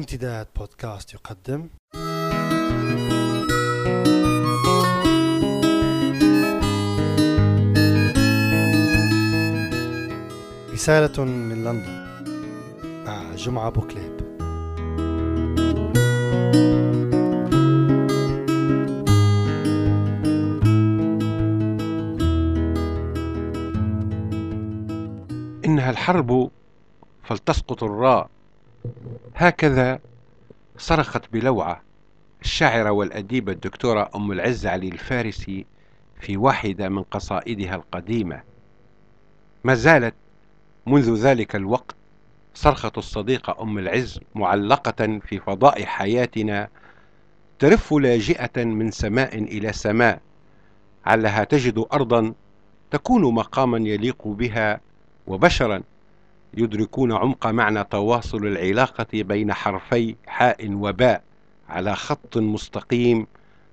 امتداد بودكاست يقدم. رسالة من لندن. مع جمعة بوكليب. إنها الحرب فلتسقط الراء. هكذا صرخت بلوعة الشاعرة والأديبة الدكتورة أم العز علي الفارسي في واحدة من قصائدها القديمة. ما زالت منذ ذلك الوقت صرخة الصديقة أم العز معلقة في فضاء حياتنا ترف لاجئة من سماء إلى سماء علها تجد أرضا تكون مقاما يليق بها وبشرا. يدركون عمق معنى تواصل العلاقة بين حرفي حاء وباء على خط مستقيم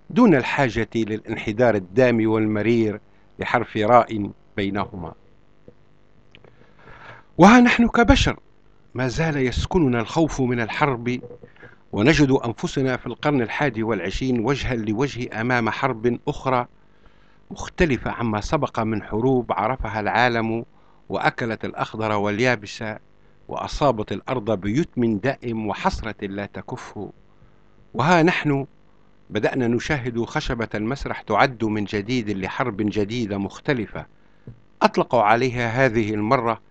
دون الحاجة للانحدار الدامي والمرير لحرف راء بينهما. وها نحن كبشر ما زال يسكننا الخوف من الحرب ونجد أنفسنا في القرن الحادي والعشرين وجها لوجه أمام حرب أخرى مختلفة عما سبق من حروب عرفها العالم وأكلت الأخضر واليابس وأصابت الأرض بيتم دائم وحسرة لا تكف وها نحن بدأنا نشاهد خشبة المسرح تعد من جديد لحرب جديدة مختلفة. أطلقوا عليها هذه المرة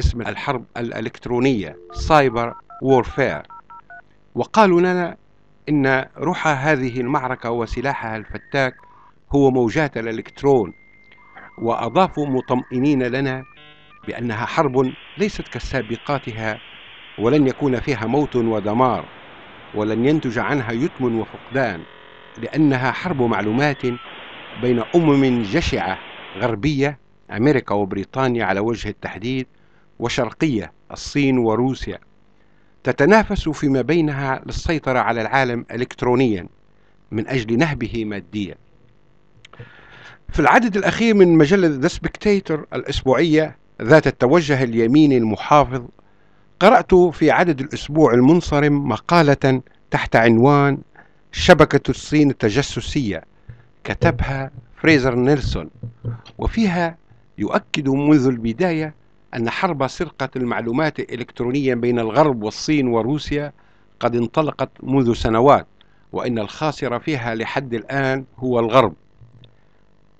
اسم الحرب الإلكترونية cyber warfare وقالوا لنا إن روح هذه المعركة وسلاحها الفتاك هو موجات الإلكترون وأضافوا مطمئنين لنا بأنها حرب ليست كسابقاتها ولن يكون فيها موت ودمار ولن ينتج عنها يتم وفقدان لأنها حرب معلومات بين أمم جشعة غربية أمريكا وبريطانيا على وجه التحديد وشرقية الصين وروسيا. تتنافس فيما بينها للسيطرة على العالم إلكترونيا من أجل نهبه ماديا. في العدد الأخير من مجلة The Spectator الأسبوعية ذات التوجه اليميني المحافظ قرأت في عدد الأسبوع المنصرم مقالة تحت عنوان شبكة الصين التجسسية كتبها فريزر نيلسون وفيها يؤكد منذ البداية أن حرب سرقة المعلومات الإلكترونية بين الغرب والصين وروسيا قد انطلقت منذ سنوات وإن الخاسر فيها لحد الآن هو الغرب.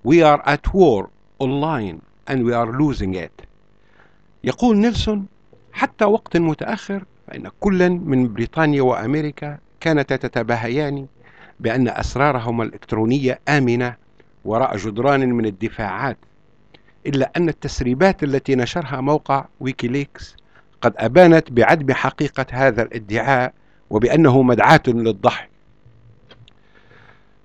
We are at war online and we are losing it. يقول نيلسون حتى وقت متأخر فإن كلا من بريطانيا وأمريكا كانتا تتباهيان بأن أسرارهما الإلكترونية آمنة وراء جدران من الدفاعات إلا أن التسريبات التي نشرها موقع ويكيليكس قد أبانت بعدم حقيقة هذا الادعاء وبأنه مدعاة للضحك.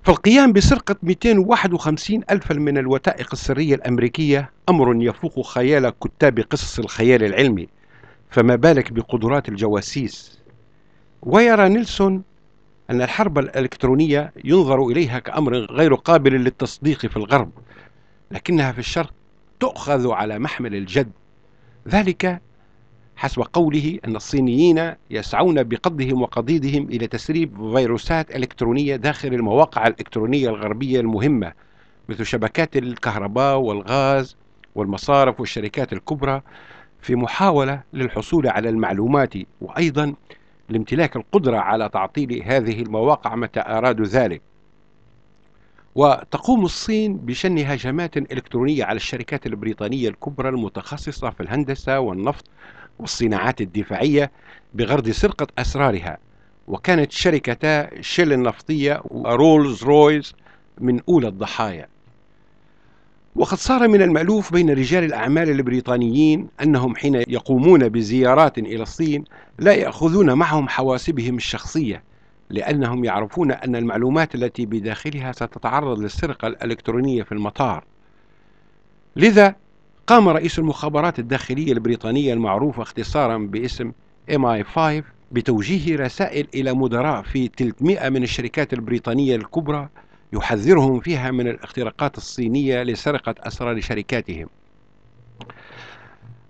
فالقيام بسرقة 251 ألفا من الوثائق السرية الأمريكية أمر يفوق خيال كتاب قصص الخيال العلمي. فما بالك بقدرات الجواسيس؟ ويرى نيلسون أن الحرب الإلكترونية ينظر إليها كأمر غير قابل للتصديق في الغرب لكنها في الشرق تؤخذ على محمل الجد. ذلك حسب قوله أن الصينيين يسعون بقضهم وقضيضهم إلى تسريب فيروسات إلكترونية داخل المواقع الإلكترونية الغربية المهمة مثل شبكات الكهرباء والغاز والمصارف والشركات الكبرى في محاولة للحصول على المعلومات وأيضا لامتلاك القدرة على تعطيل هذه المواقع متى أرادوا ذلك. وتقوم الصين بشن هجمات إلكترونية على الشركات البريطانية الكبرى المتخصصة في الهندسة والنفط والصناعات الدفاعية بغرض سرقة أسرارها وكانت شركتا شيل النفطية ورولز رويس من أولى الضحايا. وقد صار من المألوف بين رجال الأعمال البريطانيين أنهم حين يقومون بزيارات إلى الصين لا يأخذون معهم حواسبهم الشخصية لأنهم يعرفون أن المعلومات التي بداخلها ستتعرض للسرقة الإلكترونية في المطار. لذا قام رئيس المخابرات الداخلية البريطانية المعروفة اختصارا باسم MI5 بتوجيه رسائل إلى مدراء في 300 من الشركات البريطانية الكبرى يحذرهم فيها من الاختراقات الصينية لسرقة أسرار شركاتهم.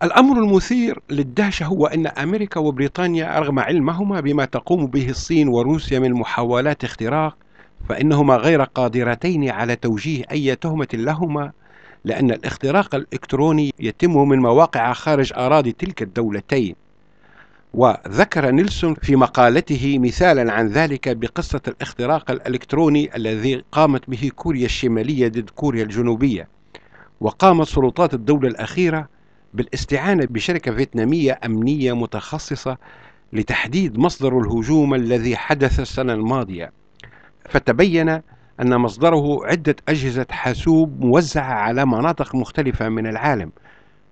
الأمر المثير للدهشة هو أن أمريكا وبريطانيا رغم علمهما بما تقوم به الصين وروسيا من محاولات اختراق فإنهما غير قادرتين على توجيه أي تهمة لهما لأن الاختراق الإلكتروني يتم من مواقع خارج أراضي تلك الدولتين. وذكر نيلسون في مقالته مثالا عن ذلك بقصة الاختراق الإلكتروني الذي قامت به كوريا الشمالية ضد كوريا الجنوبية. وقامت سلطات الدولة الأخيرة بالاستعانة بشركة فيتنامية أمنية متخصصة لتحديد مصدر الهجوم الذي حدث السنة الماضية. فتبين أن مصدره عدة أجهزة حاسوب موزعة على مناطق مختلفة من العالم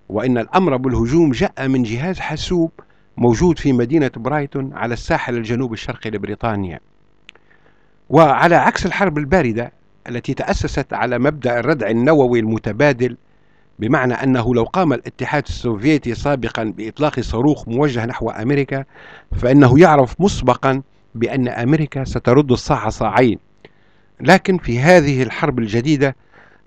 وإن الأمر بالهجوم جاء من جهاز حاسوب موجود في مدينة برايتون على الساحل الجنوب الشرقي لبريطانيا. وعلى عكس الحرب الباردة التي تأسست على مبدأ الردع النووي المتبادل بمعنى أنه لو قام الاتحاد السوفيتي سابقا بإطلاق صاروخ موجه نحو أمريكا فإنه يعرف مسبقا بأن أمريكا سترد الصاع صاعين. لكن في هذه الحرب الجديدة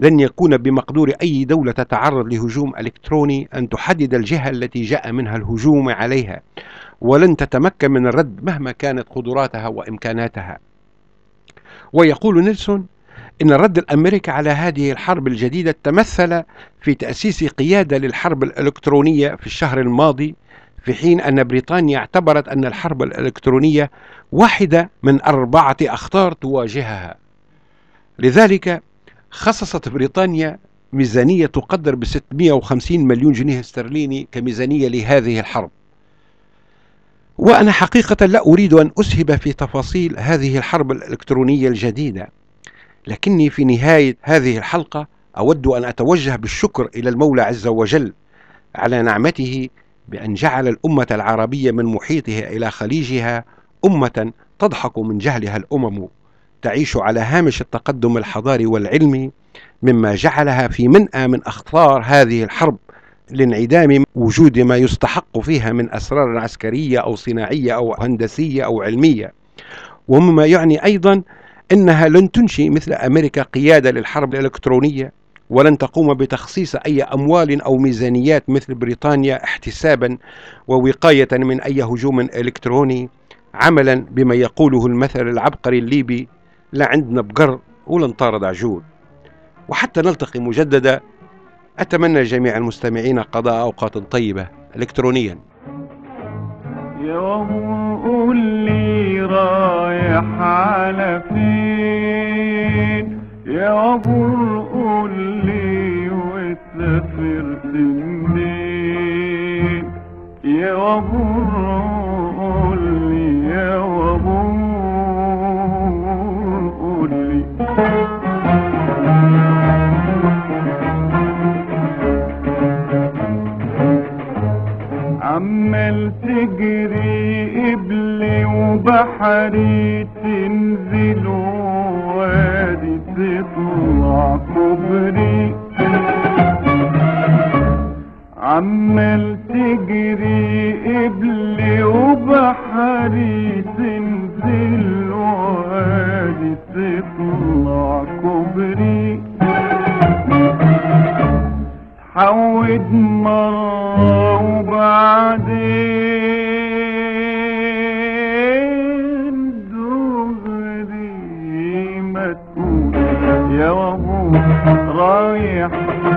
لن يكون بمقدور أي دولة تتعرض لهجوم إلكتروني أن تحدد الجهة التي جاء منها الهجوم عليها ولن تتمكن من الرد مهما كانت قدراتها وإمكاناتها. ويقول نيلسون إن الرد الأمريكي على هذه الحرب الجديدة تمثل في تأسيس قيادة للحرب الإلكترونية في الشهر الماضي في حين أن بريطانيا اعتبرت أن الحرب الإلكترونية واحدة من أربعة أخطار تواجهها. لذلك خصصت بريطانيا ميزانية تقدر ب 650 مليون جنيه استرليني كميزانية لهذه الحرب. وأنا حقيقة لا أريد أن أسهب في تفاصيل هذه الحرب الإلكترونية الجديدة لكني في نهاية هذه الحلقة أود أن أتوجه بالشكر إلى المولى عز وجل على نعمته بأن جعل الأمة العربية من محيطها إلى خليجها أمة تضحك من جهلها الأمم. تعيش على هامش التقدم الحضاري والعلمي مما جعلها في منأى من أخطار هذه الحرب لانعدام وجود ما يستحق فيها من أسرار عسكرية أو صناعية أو هندسية أو علمية. ومما يعني أيضا أنها لن تنشئ مثل أمريكا قيادة للحرب الإلكترونية ولن تقوم بتخصيص أي أموال أو ميزانيات مثل بريطانيا احتسابا ووقاية من أي هجوم إلكتروني عملا بما يقوله المثل العبقري الليبي لا عندنا بقر ولا نطارد عجول. وحتى نلتقي مجددا أتمنى جميع المستمعين قضاء أوقات طيبة إلكترونيا. يا قول لي رايح على فين؟ يا قول لي وسافرت منين يا قول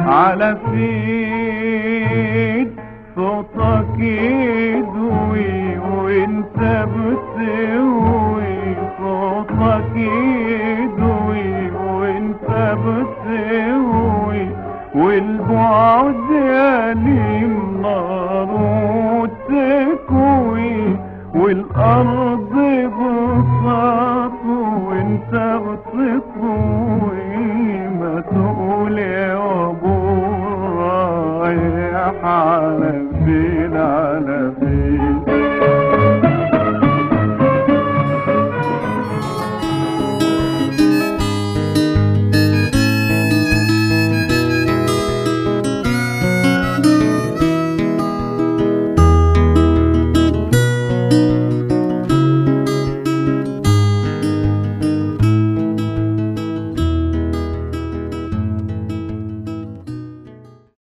على فين صوتك يدوي وانت بتسوي